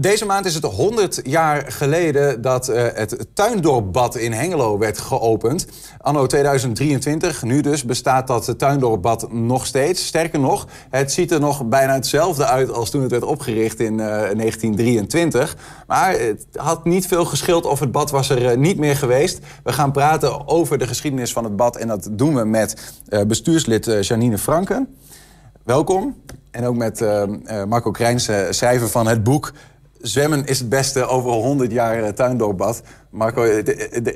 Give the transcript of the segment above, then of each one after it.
Deze maand is het 100 jaar geleden dat uh, het Tuindorpbad in Hengelo werd geopend. Anno 2023, nu dus, bestaat dat Tuindorpbad nog steeds. Sterker nog, het ziet er nog bijna hetzelfde uit als toen het werd opgericht in uh, 1923. Maar het had niet veel geschild of het bad was er uh, niet meer geweest. We gaan praten over de geschiedenis van het bad en dat doen we met bestuurslid Janine Franken. Welkom. En ook met Marco Krijns, schrijver van het boek zwemmen is het beste over 100 jaar uh, tuindorpbad. Marco,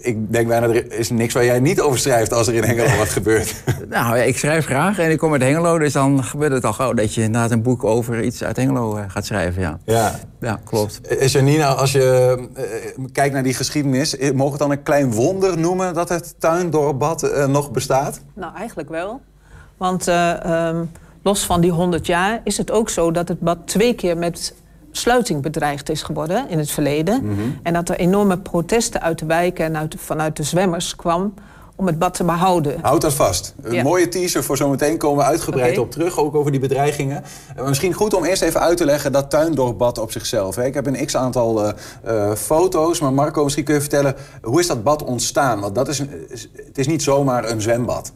ik denk bijna, er is niks waar jij niet over schrijft als er in Hengelo wat gebeurt. Nou, ik schrijf graag en ik kom uit Hengelo, dus dan gebeurt het al gauw dat je inderdaad een boek over iets uit Hengelo eh, gaat schrijven. Ja, ja. ja klopt. Janina, als je uh, kijkt naar die geschiedenis, mogen we het dan een klein wonder noemen dat het tuindorpbad nog bestaat? Nou, eigenlijk wel. Want um, los van die 100 jaar is het ook zo dat het bad twee keer met sluiting bedreigd is geworden in het verleden. Mhm. En dat er enorme protesten uit de wijken en uit, vanuit de zwemmers kwam om het bad te behouden. Houd dat vast. Een Ja. mooie teaser voor zometeen komen we uitgebreid op terug, ook over die bedreigingen. Eh, misschien goed om eerst even uit te leggen dat tuindorpbad op zichzelf. Hè. Ik heb een x-aantal eh, eh, foto's, maar Marco, misschien kun je vertellen... hoe is dat bad ontstaan? Want dat is, een- is- het is niet zomaar een zwembad.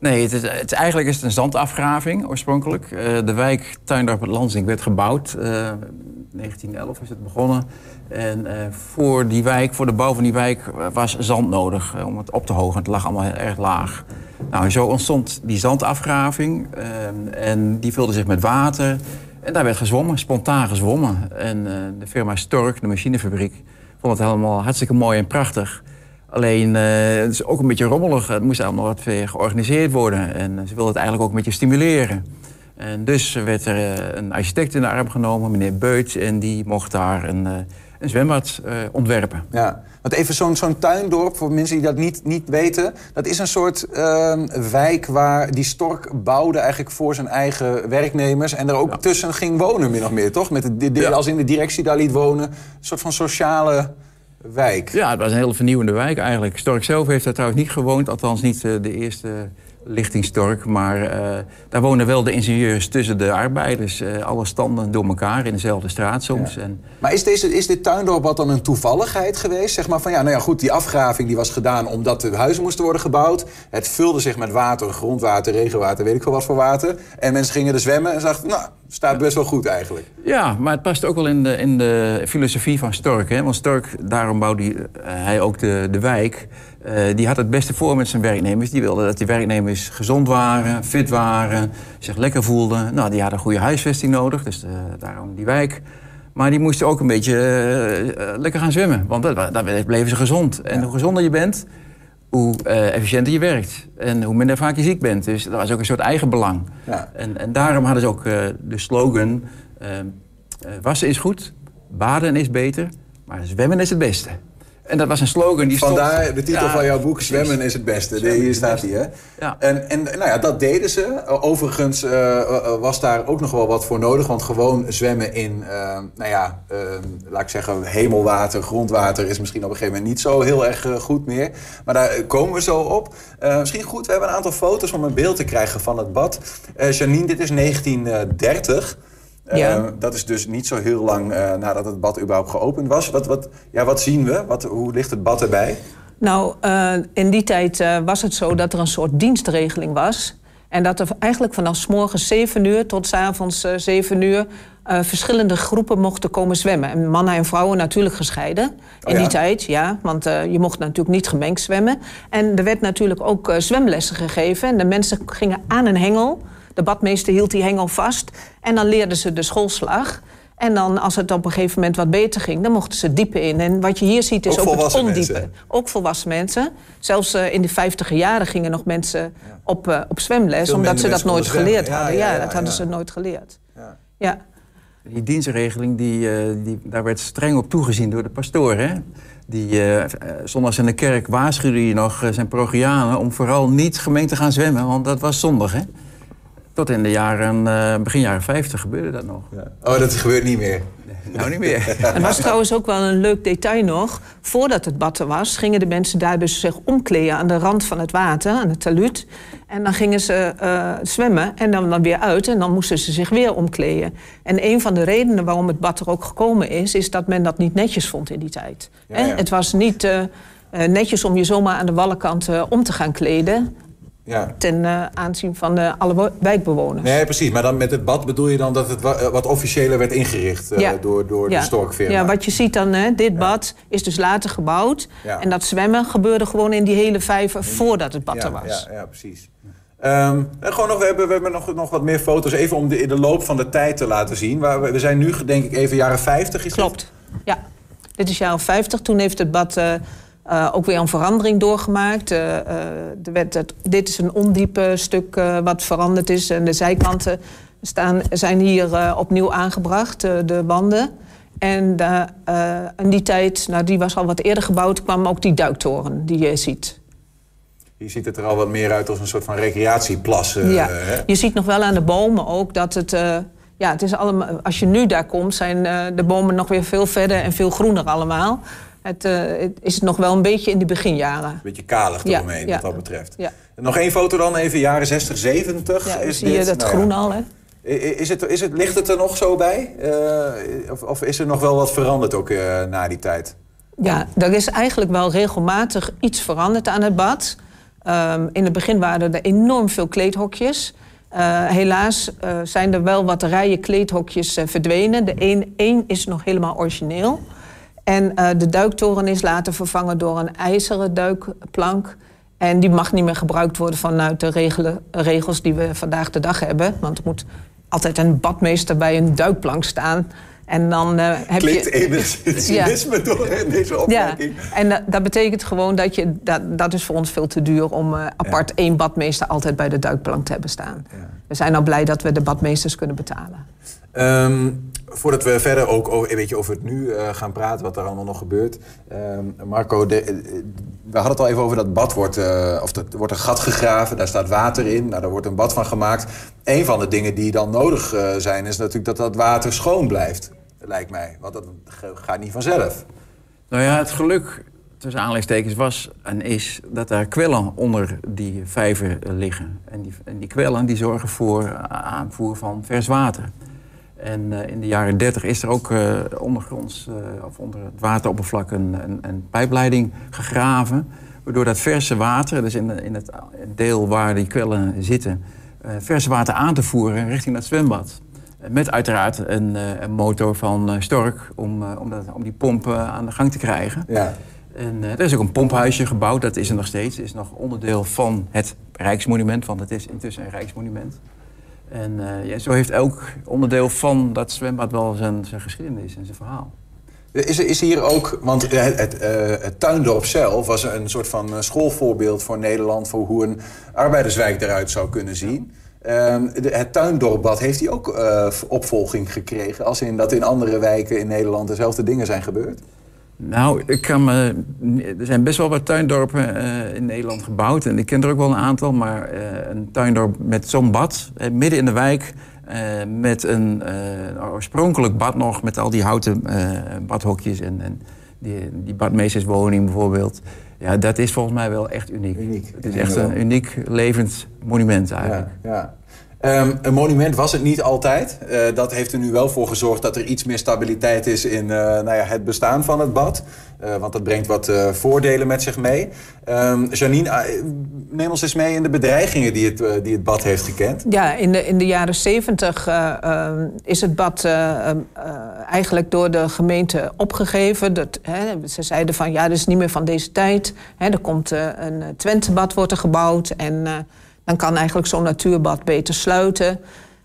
Nee, het is, het, eigenlijk is het een zandafgraving oorspronkelijk. Eh, de wijk Tuindorp Lansing werd gebouwd. eh 1911 is het begonnen. En eh, voor die wijk, voor de bouw van die wijk, eh, was zand nodig eh, om het op te hogen. Het lag allemaal heel erg laag. Nou, zo ontstond die zandafgraving. eh, en die vulde zich met water. En daar werd gezwommen, spontaan gezwommen. En eh, de firma Stork, de machinefabriek, vond het helemaal hartstikke mooi en prachtig. Alleen, eh, het is ook een beetje rommelig. Het moest allemaal wat weer georganiseerd worden. En ze wilden het eigenlijk ook een beetje stimuleren. En dus werd er eh, een architect in de arm genomen, meneer Beut. En die mocht daar een, eh, een zwembad ontwerpen. Ja. Want even zo'n zo'n tuindorp, voor mensen die dat niet, niet weten... dat is een soort ehm, wijk waar die Stork bouwde eigenlijk voor zijn eigen werknemers... en er ook Ja. tussen ging wonen, min of meer, toch? Met de, de- de- Ja. Als in de directie daar liet wonen. Een soort van sociale wijk. Ja, het was een hele vernieuwende wijk eigenlijk. Stork zelf heeft daar trouwens niet gewoond. Althans niet eh, de eerste lichting Stork. Maar eh, daar wonen wel de ingenieurs tussen de arbeiders. eh, alle standen door elkaar in dezelfde straat soms. Ja. En, Maar is, deze, is dit tuindorp dan een toevalligheid geweest? Zeg maar van ja, nou ja, goed, die afgraving die was gedaan omdat de huizen moesten worden gebouwd. Het vulde zich met water, grondwater, regenwater, weet ik veel wat voor water. En mensen gingen er zwemmen en dachten, nou, staat best wel goed eigenlijk. Ja, maar het past ook wel in de, in de filosofie van Stork. Hè? Want Stork, daarom bouwde hij, eh, hij ook de, de wijk. Eh, die had het beste voor met zijn werknemers. Die wilde dat die werknemers gezond waren, fit waren, zich lekker voelden. Nou, die hadden goede huisvesting nodig, dus eh, daarom die wijk. Maar die moesten ook een beetje lekker gaan zwemmen. Want daar bleven ze gezond. En hoe gezonder je bent, hoe eh, efficiënter je werkt. En hoe minder vaak je ziek bent. Dus dat was ook een soort eigenbelang. Ja. En, en daarom hadden ze ook eh, de slogan... eh, wassen is goed, baden is beter, maar zwemmen is het beste. En dat was een slogan die stond... Vandaar de titel Ja, van jouw boek. Zwemmen is het beste. Zwemmen Hier staat hij, hè? Ja. En, en nou ja, dat deden ze. Overigens eh, eh, was daar ook nog wel wat voor nodig. Want gewoon zwemmen in, eh, nou ja, laat ik zeggen, hemelwater, grondwater... is misschien op een gegeven moment niet zo heel erg goed meer. Maar daar komen we zo op. Misschien goed, we hebben een aantal foto's om een beeld te krijgen van het bad. Janine, dit is 1930. Eh, Ja. dat is dus niet zo heel lang eh, nadat het bad überhaupt geopend was. Wat, wat, ja, wat zien we? Wat, hoe ligt het bad erbij? Nou, eh, in die tijd eh, was het zo dat er een soort dienstregeling was. En dat er eigenlijk vanaf 's morgens 7 uur tot 's avonds eh, 7 uur... eh, verschillende groepen mochten komen zwemmen. En mannen en vrouwen natuurlijk gescheiden in ja? die tijd. Ja, want eh, je mocht natuurlijk niet gemengd zwemmen. En er werd natuurlijk ook eh, zwemlessen gegeven. En de mensen gingen aan een hengel. De badmeester hield die hengel vast. En dan leerden ze de schoolslag... En dan, als het op een gegeven moment wat beter ging, dan mochten ze diepen in. En wat je hier ziet is Ook ook, het ondiepe. mensen? Ook volwassen mensen. Zelfs eh, in de vijftiger jaren gingen nog mensen op, eh, op zwemles... Veel omdat ze dat nooit geleerd Ja, hadden. ja, Ja, ja, dat hadden ze nooit geleerd. Ja. Ja. Die dienstregeling, die, eh, die, daar werd streng op toegezien door de pastoor. Hè? Die, zondags in de kerk waarschuwde hij nog zijn progianen... om vooral niet gemengd te gaan zwemmen, want dat was zondig. Hè? Tot in de jaren, uh, begin jaren 50 gebeurde dat nog. Ja. Oh, dat gebeurt niet meer? Nou, niet meer. Er was trouwens ook wel een leuk detail nog. Voordat het bad er was, gingen de mensen daar dus zich omkleden aan de rand van het water, aan het taluut. En dan gingen ze uh, zwemmen en dan, dan weer uit en dan moesten ze zich weer omkleden. En een van de redenen waarom het bad er ook gekomen is, is dat men dat niet netjes vond in die tijd. Ja, ja. Het was niet uh, netjes om je zomaar aan de wallenkant om te gaan kleden. Ja. Ten uh, aanzien van uh, alle wijkbewoners. Nee, precies. Maar dan met het bad bedoel je dan dat het wat, wat officiëler werd ingericht uh, ja. door, door ja. de storkfirma? Ja, wat je ziet dan, hè, dit bad is dus later gebouwd. En dat zwemmen gebeurde gewoon in die hele vijver voordat het bad er was. Ja, ja precies. Um, gewoon nog, we hebben, we hebben nog, nog wat meer foto's, even om de, in de loop van de tijd te laten zien. Waar we, we zijn nu, denk ik, even jaren 50. Is Klopt, dit? ja. Dit is jaren 50. Toen heeft het bad uh, ook weer een verandering doorgemaakt. Uh, uh, werd het, dit is een ondiepe stuk wat veranderd is. En de zijkanten staan, zijn hier opnieuw aangebracht, de wanden. En in die tijd, nou, die was al wat eerder gebouwd, kwam ook die duiktoren die je ziet. Je ziet het er al wat meer uit als een soort van recreatieplas. ja, hè? je ziet nog wel aan de bomen ook dat het... ja, het is allemaal, als je nu daar komt, zijn de bomen nog weer veel verder en veel groener allemaal. Het, uh, het, is nog wel een beetje in de beginjaren. Een beetje kalig eromheen, ja, wat dat betreft. Ja. Nog één foto dan, even jaren 60, 70. Ja, is zie dit? je dat nou, groen al, hè? Is het, is het, ligt het er nog zo bij? Uh, of, of, is er nog wel wat veranderd ook uh, na die tijd? Ja, er is eigenlijk wel regelmatig iets veranderd aan het bad. Um, in het begin waren er enorm veel kleedhokjes. helaas zijn er wel wat rijen kleedhokjes verdwenen. De één, één is nog helemaal origineel. En uh, de duiktoren is later vervangen door een ijzeren duikplank. En die mag niet meer gebruikt worden vanuit de regelen, regels die we vandaag de dag hebben. Want er moet altijd een badmeester bij een duikplank staan. En dan uh, heb Klinkt je... enigszins cynisme ja. door deze opmerking. Ja. En uh, dat betekent gewoon dat je... Dat, dat is voor ons veel te duur om uh, apart ja. één badmeester altijd bij de duikplank te hebben staan. We zijn al blij dat we de badmeesters kunnen betalen. Um, voordat we verder ook over, weet je, over het nu uh, gaan praten, wat er allemaal nog gebeurt. Um, Marco, de, we hadden het al even over dat bad wordt, of er wordt een gat gegraven, daar staat water in, nou, daar wordt een bad van gemaakt. Een van de dingen die dan nodig zijn, is natuurlijk dat dat water schoon blijft, lijkt mij. Want dat gaat niet vanzelf. Nou ja, het geluk tussen aanleidingstekens was en is dat er kwellen onder die vijver liggen. En die, en die kwellen die zorgen voor aanvoer van vers water. En uh, in de jaren 30 is er ook uh, ondergronds, uh, of onder het wateroppervlak, een, een, een, pijpleiding gegraven. Waardoor dat verse water, dus in, in het deel waar die kwellen zitten, verse water aan te voeren richting dat zwembad. Met uiteraard een, een motor van Stork om, om, dat, om die pomp aan de gang te krijgen. Ja. En er is ook een pomphuisje gebouwd, dat is er nog steeds. Is nog onderdeel van het Rijksmonument, want het is intussen een Rijksmonument. En uh, ja, zo heeft elk onderdeel van dat zwembad wel zijn, zijn geschiedenis en zijn verhaal. Is, is hier ook, want het, het, het, tuindorp zelf was een soort van schoolvoorbeeld voor Nederland... voor hoe een arbeiderswijk eruit zou kunnen zien. De, het tuindorpbad, heeft hij ook uh, opvolging gekregen... als in dat in andere wijken in Nederland dezelfde dingen zijn gebeurd? Nou, ik kan er zijn best wel wat tuindorpen uh, in Nederland gebouwd. En ik ken er ook wel een aantal. Maar uh, een tuindorp met zo'n bad, midden in de wijk... met een oorspronkelijk bad nog, met al die houten badhokjes... en, en die, die badmeesterswoning bijvoorbeeld. Ja, dat is volgens mij wel echt uniek. uniek. Het is echt een uniek levend monument eigenlijk. Ja, ja. Um, een monument was het niet altijd. Uh, dat heeft er nu wel voor gezorgd dat er iets meer stabiliteit is in uh, nou ja, het bestaan van het bad. Uh, want dat brengt wat voordelen met zich mee. Um, Janine, neem ons eens mee in de bedreigingen die het, die het bad heeft gekend. Ja, in de, in de jaren zeventig ehm, is het bad eigenlijk door de gemeente opgegeven. Dat, hè, ze zeiden van ja, dat is niet meer van deze tijd. Hè, er komt een Twentebad wordt gebouwd en dan kan eigenlijk zo'n natuurbad beter sluiten.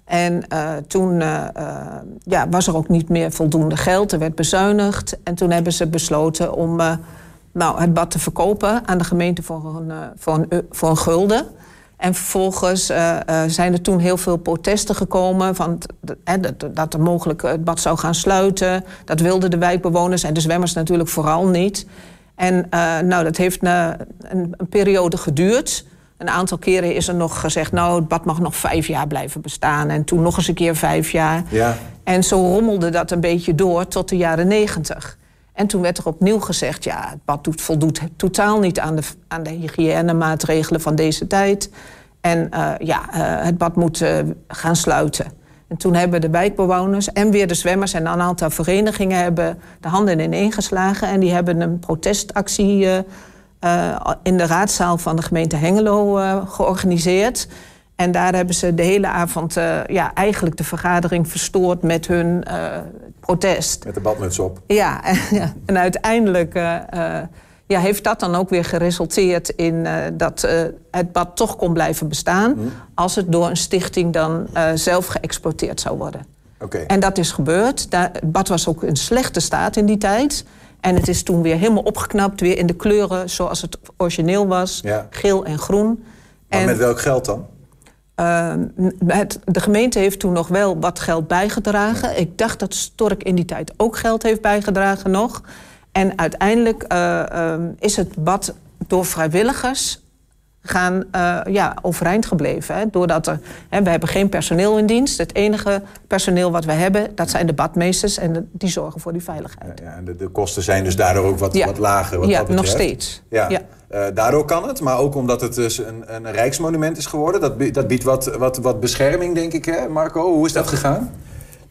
En uh, toen uh, uh, ja, was er ook niet meer voldoende geld, er werd bezuinigd. En toen hebben ze besloten om nou, het bad te verkopen aan de gemeente voor een, voor een, voor een gulden. En vervolgens zijn er toen heel veel protesten gekomen... Van, dat, dat er mogelijk het bad zou gaan sluiten. Dat wilden de wijkbewoners en de zwemmers natuurlijk vooral niet. En nou, dat heeft een, een periode geduurd... een aantal keren is er nog gezegd... nou, het bad mag nog vijf jaar blijven bestaan. En toen nog eens een keer vijf jaar. Ja. En zo rommelde dat een beetje door tot de jaren negentig. En toen werd er opnieuw gezegd... ja, het bad doet, voldoet totaal niet aan de, aan de hygiënemaatregelen van deze tijd. En uh, ja, uh, het bad moet uh, gaan sluiten. En toen hebben de wijkbewoners en weer de zwemmers... en een aantal verenigingen hebben de handen ineengeslagen... en die hebben een protestactie in de raadzaal van de gemeente Hengelo georganiseerd... En daar hebben ze de hele avond uh, ja, eigenlijk de vergadering verstoord met hun protest. Met de badmuts op. Ja, en, en uiteindelijk ja, heeft dat dan ook weer geresulteerd in dat het bad toch kon blijven bestaan... Mm. als het door een stichting dan zelf geëxporteerd zou worden. Okay. En dat is gebeurd. Het bad was ook in slechte staat in die tijd... En het is toen weer helemaal opgeknapt, weer in de kleuren zoals het origineel was. Ja. Geel en groen. Maar en, met welk geld dan? Uh, het, de gemeente heeft toen nog wel wat geld bijgedragen. Ja. Ik dacht dat Stork in die tijd ook geld heeft bijgedragen nog. En uiteindelijk uh, uh, is het bad door vrijwilligers gaan uh, ja, overeind gebleven. Hè? Doordat er, hè, we hebben geen personeel in dienst. Het enige personeel wat we hebben, dat zijn de badmeesters... en de, die zorgen voor die veiligheid. Ja, ja en de, de, kosten zijn dus daardoor ook wat, ja. wat lager. Wat ja, dat nog steeds. Ja. ja. Uh, daardoor kan het, maar ook omdat het dus een, een rijksmonument is geworden. Dat, dat biedt wat, wat, wat bescherming, denk ik, hè, Marco. Hoe is dat gegaan?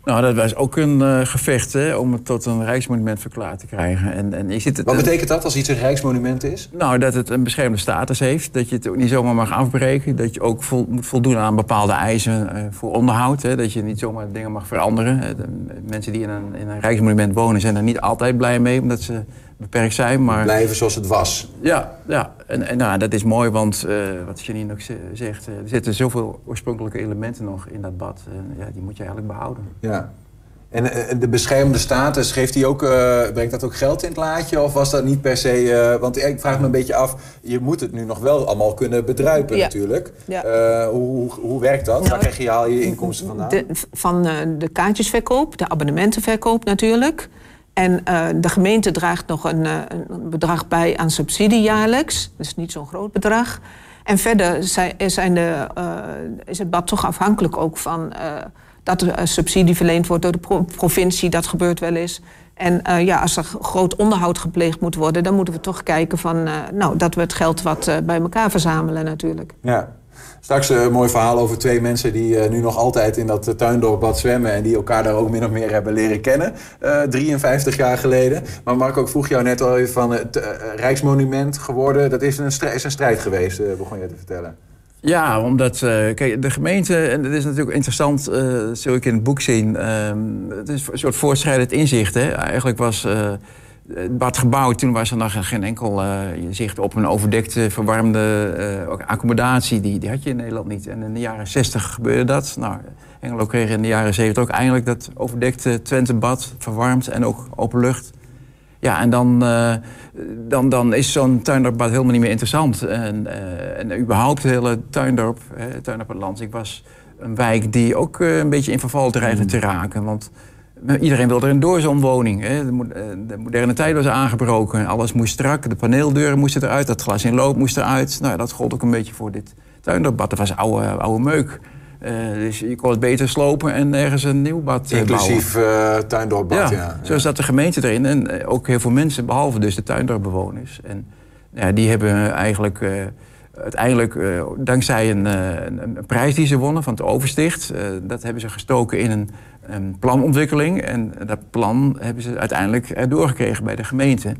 Nou, dat was ook een uh, gevecht hè, om het tot een rijksmonument verklaard te krijgen. En, en je het, Wat betekent dat als iets een rijksmonument is? Nou, dat het een beschermde status heeft. Dat je het ook niet zomaar mag afbreken. Dat je ook vol, moet voldoen aan bepaalde eisen uh, voor onderhoud. Hè. Dat je niet zomaar dingen mag veranderen. De mensen die in een, in een rijksmonument wonen zijn er niet altijd blij mee. Omdat ze beperkt zijn. Maar... Blijven zoals het was. Ja, ja. en, en nou, dat is mooi, want uh, wat Janine ook zegt... Uh, er zitten zoveel oorspronkelijke elementen nog in dat bad. Uh, ja, die moet je eigenlijk behouden. Ja. En de beschermde status, geeft die ook, brengt dat ook geld in het laadje? Of was dat niet per se... want ik vraag me een beetje af, je moet het nu nog wel allemaal kunnen bedruipen ja. natuurlijk. Ja. hoe, hoe werkt dat? Nou, Waar krijg je, haal je inkomsten vandaan? De, van de kaartjesverkoop, de abonnementenverkoop natuurlijk... En uh, de gemeente draagt nog een, uh, een, bedrag bij aan subsidie jaarlijks. Dat is niet zo'n groot bedrag. En verder zijn, zijn de, is het bad toch afhankelijk ook van dat er subsidie verleend wordt door de pro provincie. Dat gebeurt wel eens. En ja, als er groot onderhoud gepleegd moet worden, dan moeten we toch kijken van, nou, dat we het geld wat bij elkaar verzamelen natuurlijk. Ja. Straks een mooi verhaal over twee mensen die uh, nu nog altijd in dat tuindorpbad zwemmen... en die elkaar daar ook min of meer hebben leren kennen, uh, 53 jaar geleden. Maar Marco, ik vroeg jou net al even van het uh, Rijksmonument geworden. Dat is een, strijd, strijd geweest, uh, begon je te vertellen. Ja, omdat kijk, de gemeente, en dat is natuurlijk interessant, dat zul ik in het boek zien... het is een soort voortschrijdend inzicht. Hè? Eigenlijk was het bad gebouwd, toen was er nog geen enkel uh, zicht op een overdekte, verwarmde uh, accommodatie. Die, die had je in Nederland niet. En in de jaren 60 gebeurde dat. Nou, Engelo kreeg in de jaren 70 ook eindelijk dat overdekte Twentebad, verwarmd en ook open lucht. Ja, en dan, uh, dan, dan is zo'n tuindorpbad helemaal niet meer interessant. En, en überhaupt het hele tuindorp, het tuindorp het Lansing, was een wijk die ook een beetje in verval dreigde te raken. Want Iedereen wilde een doorzonwoning. Hè. De moderne tijd was aangebroken. Alles moest strak. De paneeldeuren moesten eruit. Dat glas in loop moest eruit. Nou, dat gold ook een beetje voor dit tuindorpbad. Dat was oude, oude meuk. Uh, dus je kon het beter slopen en ergens een nieuw bad uh, Inclusief uh, tuindorpbad, ja. ja. Zo zat de gemeente erin. En ook heel veel mensen, behalve dus de tuindorpbewoners. En ja, die hebben eigenlijk uiteindelijk, uh, dankzij een, een, een, prijs die ze wonnen van het Oversticht... Uh, dat hebben ze gestoken in een, een, planontwikkeling. En dat plan hebben ze uiteindelijk doorgekregen bij de gemeente.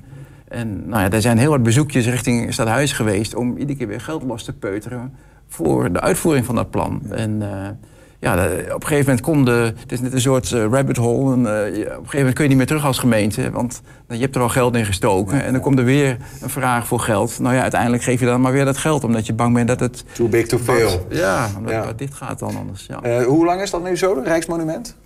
En nou ja, er zijn heel wat bezoekjes richting Stadhuis geweest... om iedere keer weer geld los te peuteren voor de uitvoering van dat plan. En, uh, ja, op een gegeven moment kon de... Het is net een soort uh, rabbit hole. En, uh, op een gegeven moment kun je niet meer terug als gemeente. Want je hebt er al geld in gestoken. En dan komt er weer een vraag voor geld. Nou ja, uiteindelijk geef je dan maar weer dat geld. Omdat je bang bent dat het... Too big to fail. Ja, omdat ja. dicht gaat dan anders. Ja. Hoe lang is dat nu zo, Rijksmonument?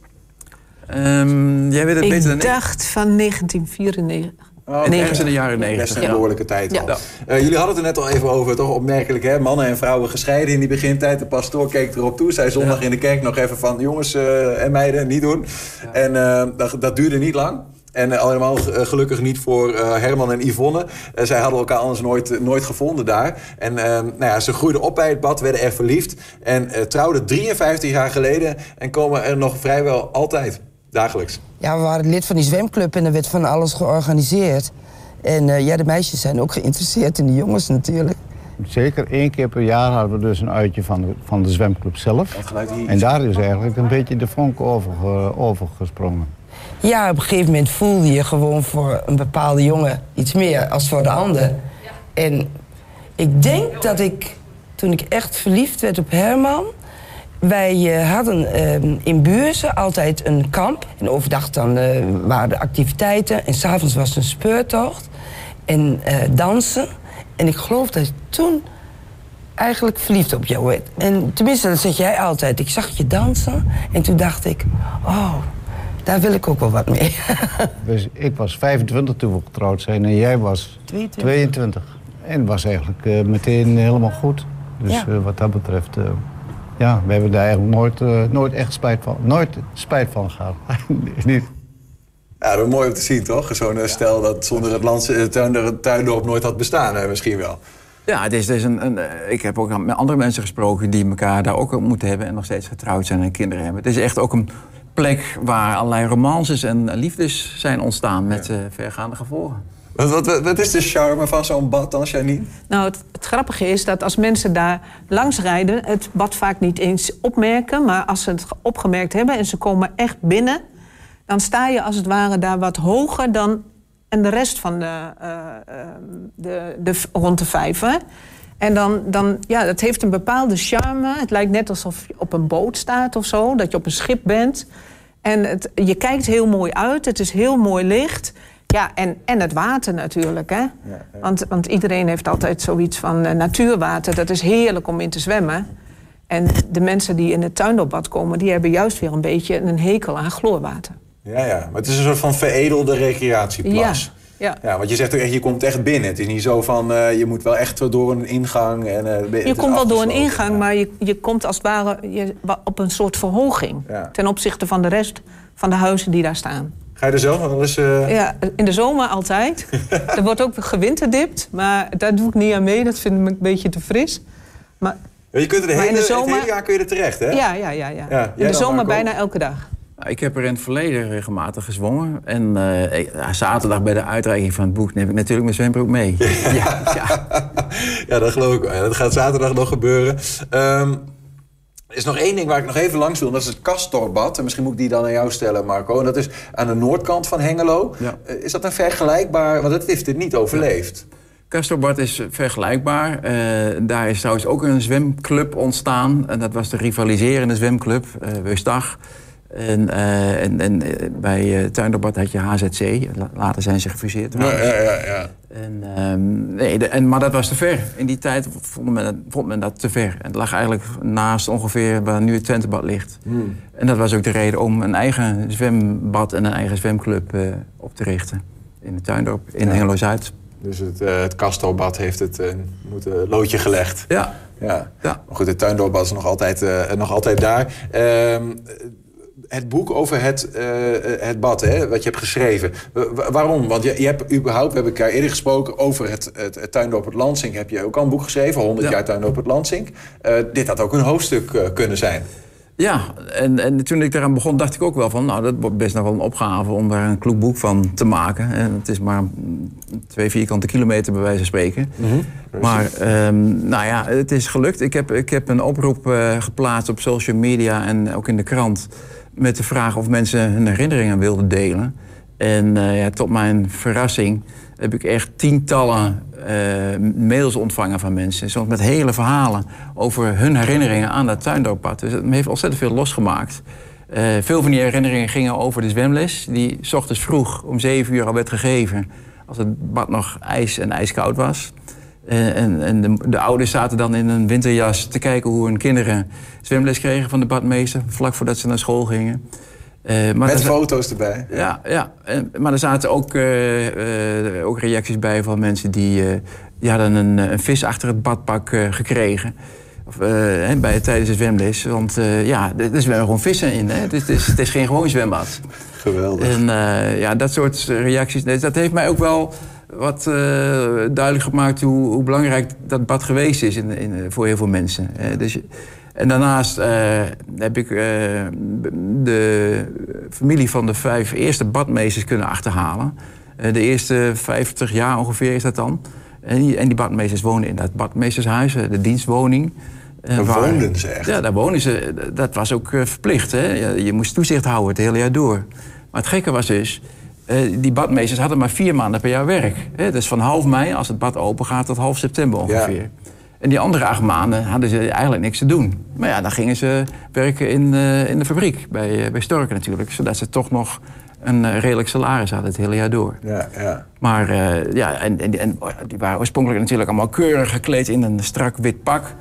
Um, jij weet het ik beter dan ik. dacht van 1994. Oh. Ergens in de jaren negentig. Best een behoorlijke tijd al. Ja. Uh, jullie hadden het er net al even over, toch opmerkelijk hè? Mannen en vrouwen gescheiden in die begintijd. De pastoor keek erop toe, zei zondag ja. in de kerk nog even van... jongens uh, en meiden, niet doen. Ja. En uh, dat, dat, duurde niet lang. En uh, allemaal gelukkig niet voor Herman en Yvonne. zij hadden elkaar anders nooit, nooit gevonden daar. En nou ja, ze groeiden op bij het bad, werden er verliefd. En trouwden 53 jaar geleden. En komen er nog vrijwel altijd, dagelijks. Ja, we waren lid van die zwemclub en er werd van alles georganiseerd. En ja, de meisjes zijn ook geïnteresseerd in de jongens natuurlijk. Zeker één keer per jaar hadden we dus een uitje van de, van de zwemclub zelf. En daar is eigenlijk een beetje de vonk over, uh, overgesprongen. Ja, op een gegeven moment voelde je gewoon voor een bepaalde jongen iets meer als voor de ander. En ik denk dat ik, toen ik echt verliefd werd op Herman... Wij uh, hadden uh, in Buurzen altijd een kamp. En overdag dan uh, waren de activiteiten. En s'avonds was een speurtocht. En dansen. En ik geloof dat ik toen eigenlijk verliefd op jou werd. En tenminste, dat zeg jij altijd. Ik zag je dansen en toen dacht ik... oh, daar wil ik ook wel wat mee. dus ik was 25 toen we getrouwd zijn en jij was 22. 22. En was eigenlijk uh, meteen helemaal goed. Dus ja. uh, wat dat betreft... Uh, ja, we hebben daar eigenlijk nooit, nooit echt spijt van, nooit spijt van gehad. Niet. Ja, dat is mooi om te zien, toch? Zo'n stel dat zonder het landse, tuin, tuindorp nooit had bestaan, hè, misschien wel. Ja, het is, het is een, een, ik heb ook met andere mensen gesproken die elkaar daar ook moeten hebben en nog steeds getrouwd zijn en kinderen hebben. Het is echt ook een plek waar allerlei romances en liefdes zijn ontstaan met ja. uh, vergaande gevolgen. Wat, is de charme van zo'n bad dan, Janine? Nou, het, grappige is dat als mensen daar langs rijden... het bad vaak niet eens opmerken... maar als ze het opgemerkt hebben en ze komen echt binnen dan sta je als het ware daar wat hoger dan en de rest van de, uh, de, de, rond de vijver. En dan, dan, ja, dat heeft een bepaalde charme. Het lijkt net alsof je op een boot staat of zo, dat je op een schip bent. En het, je kijkt heel mooi uit, het is heel mooi licht. Ja, en, en het water natuurlijk. Hè? Ja, ja. Want, want iedereen heeft altijd zoiets van uh, natuurwater. Dat is heerlijk om in te zwemmen. En de mensen die in het tuindopbad komen... die hebben juist weer een beetje een hekel aan chloorwater. Ja, ja, maar het is een soort van veredelde recreatieplas. Ja. Ja, want je zegt ook echt, je komt echt binnen. Het is niet zo van, uh, je moet wel echt door een ingang. En, uh, je komt wel door een ingang, maar je, je komt als het ware je, op een soort verhoging. Ten opzichte van de rest van de huizen die daar staan. Ga je er zelf wel eens... Uh... Ja, in de zomer altijd. er wordt ook gewinterdipt, maar daar doe ik niet aan mee. Dat vind ik een beetje te fris. Maar, je kunt er de hele, zomer... het hele jaar kun je er terecht, hè? Ja, ja, ja. ja. ja in de zomer bijna elke dag. Nou, ik heb er in het verleden regelmatig gezwommen. En uh, zaterdag bij de uitreiking van het boek neem ik natuurlijk mijn zwembroek mee. Ja, ja. ja. dat geloof ik wel. Dat gaat zaterdag nog gebeuren. Um, er is nog één ding waar ik nog even langs wil. Dat is het Castorbad. En misschien moet ik die dan aan jou stellen, Marco. En dat is aan de noordkant van Hengelo. Ja. Uh, is dat een vergelijkbaar... Want het heeft dit niet overleefd. Ja. Castorbad is vergelijkbaar. Uh, daar is trouwens ook een zwemclub ontstaan. En dat was de rivaliserende zwemclub, uh, Weustag. En, uh, en, en bij uh, Tuinderbad had je HZC. Later zijn ze gefuseerd. Ja, ja, ja. ja. En, um, nee, de, en, maar dat was te ver. In die tijd vond men, vond men dat te ver. En het lag eigenlijk naast ongeveer waar nu het Twentebad ligt. Hmm. En dat was ook de reden om een eigen zwembad en een eigen zwemclub uh, op te richten. In het Tuindorp, in ja. Hengelo-Zuid. Dus het, uh, het heeft het moeten loodje gelegd. Ja. ja. ja. Maar goed, het Tuindorpbad is nog altijd, nog altijd daar. Het boek over het, uh, het bad, hè, wat je hebt geschreven. waarom? Want je, je hebt überhaupt, we hebben elkaar eerder gesproken over het, het, het Tuindorp het Lansing. Heb je ook al een boek geschreven, 100 ja. jaar Tuindorp het Lansing. Uh, dit had ook een hoofdstuk uh, kunnen zijn. Ja, en, en toen ik eraan begon, dacht ik ook wel van... nou, dat wordt best nog wel een opgave om daar een kloek boek van te maken. En het is maar twee vierkante kilometer bij wijze van spreken. Mm -hmm. Maar um, nou ja, het is gelukt. Ik heb, ik heb een oproep uh, geplaatst op social media en ook in de krant met de vraag of mensen hun herinneringen wilden delen. En uh, ja, tot mijn verrassing heb ik echt tientallen uh, mails ontvangen van mensen. Soms met hele verhalen over hun herinneringen aan dat tuindooppad. Dus het heeft ontzettend veel losgemaakt. Uh, veel van die herinneringen gingen over de zwemles... die s ochtends vroeg om zeven uur al werd gegeven... als het bad nog ijs en ijskoud was. Uh, en, en de, de, ouders zaten dan in een winterjas te kijken hoe hun kinderen zwemles kregen van de badmeester, vlak voordat ze naar school gingen. Uh, maar Met foto's erbij. Ja, ja. maar er zaten ook, uh, ook reacties bij van mensen die, die hadden een, een vis achter het badpak gekregen. Of, eh, hè, bij, tijdens de zwemles. Want ja, er zwemmen gewoon vissen in. Hè? Het, is, het, is, het is geen gewoon zwembad. Geweldig. En ja, dat soort reacties. Dat heeft mij ook wel wat duidelijk gemaakt hoe, hoe, belangrijk dat bad geweest is in, in, voor heel veel mensen. dus, en daarnaast heb ik de familie van de vijf eerste badmeesters kunnen achterhalen. de eerste 50 jaar ongeveer is dat dan. En die, en die badmeesters wonen in dat badmeestershuis, de dienstwoning. Daar woonden ze echt? Ja, daar wonen ze. Dat was ook verplicht. Hè? Je moest toezicht houden het hele jaar door. Maar het gekke was dus... die badmeesters hadden maar vier maanden per jaar werk. Hè? Dus van half mei, als het bad open gaat, tot half september ongeveer. Ja. En die andere acht maanden hadden ze eigenlijk niks te doen. Maar ja, dan gingen ze werken in, uh, in de fabriek, bij, uh, bij Storken natuurlijk. Zodat ze toch nog een uh, redelijk salaris hadden het hele jaar door. Ja, ja. Maar ja, en, en, en, die waren oorspronkelijk natuurlijk allemaal keurig gekleed in een strak wit pak.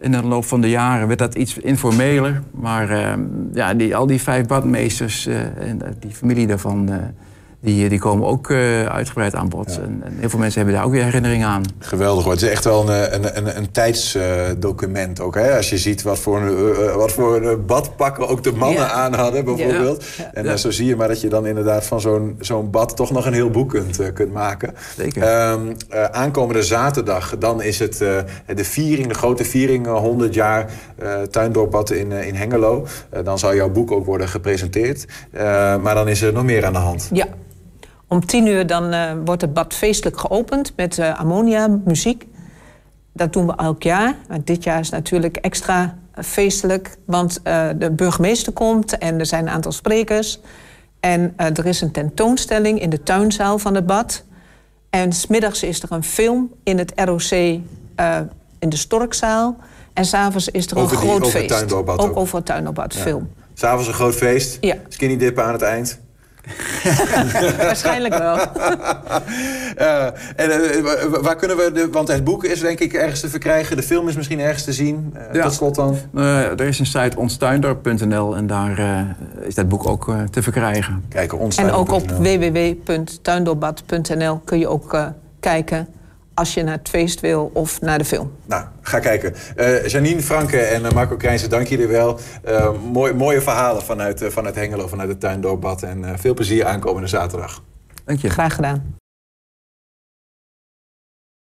In de loop van de jaren werd dat iets informeler. Maar ja, die, al die vijf badmeesters en die familie daarvan die, die komen ook uh, uitgebreid aan bod. En, en, heel veel mensen hebben daar ook weer herinneringen aan. Geweldig hoor. Het is echt wel een, een, een, een tijdsdocument uh, ook. Hè? Als je ziet wat voor, uh, wat voor badpakken ook de mannen ja. aan hadden bijvoorbeeld. Ja. En zo zie je maar dat je dan inderdaad van zo'n zo'n bad toch nog een heel boek kunt, kunt maken. Zeker. Um, aankomende zaterdag, dan is het de viering, de grote viering, 100 jaar tuindorpbad in, in Hengelo. dan zal jouw boek ook worden gepresenteerd. maar dan is er nog meer aan de hand. Ja. Om tien uur dan, uh, wordt het bad feestelijk geopend met uh, ammonia, muziek. Dat doen we elk jaar. Maar dit jaar is natuurlijk extra feestelijk, want uh, de burgemeester komt en er zijn een aantal sprekers. En er is een tentoonstelling in de tuinzaal van het bad. En smiddags is er een film in het ROC in de Storkzaal. En s'avonds is er over een die, groot over feest. Het ook, ook over het tuindoorbad ja. film. S'avonds een groot feest. Ja. Skinny dippen aan het eind. Waarschijnlijk wel. uh, en uh, waar kunnen we, de, want het boek is denk ik ergens te verkrijgen. De film is misschien ergens te zien. Uh, ja. Tot slot dan. er is een site onstuindorp.nl en daar is dat boek ook te verkrijgen. Kijken, en ook op www.tuindoorbad.nl kun je ook kijken als je naar het feest wil of naar de film. Nou, ga kijken. Uh, Janine Franke en uh, Marco Krijnsen, dank jullie wel. Uh, mooi, mooie verhalen vanuit, vanuit Hengelo, vanuit het Tuindoorbad. En veel plezier aankomende zaterdag. Dank je. Graag gedaan.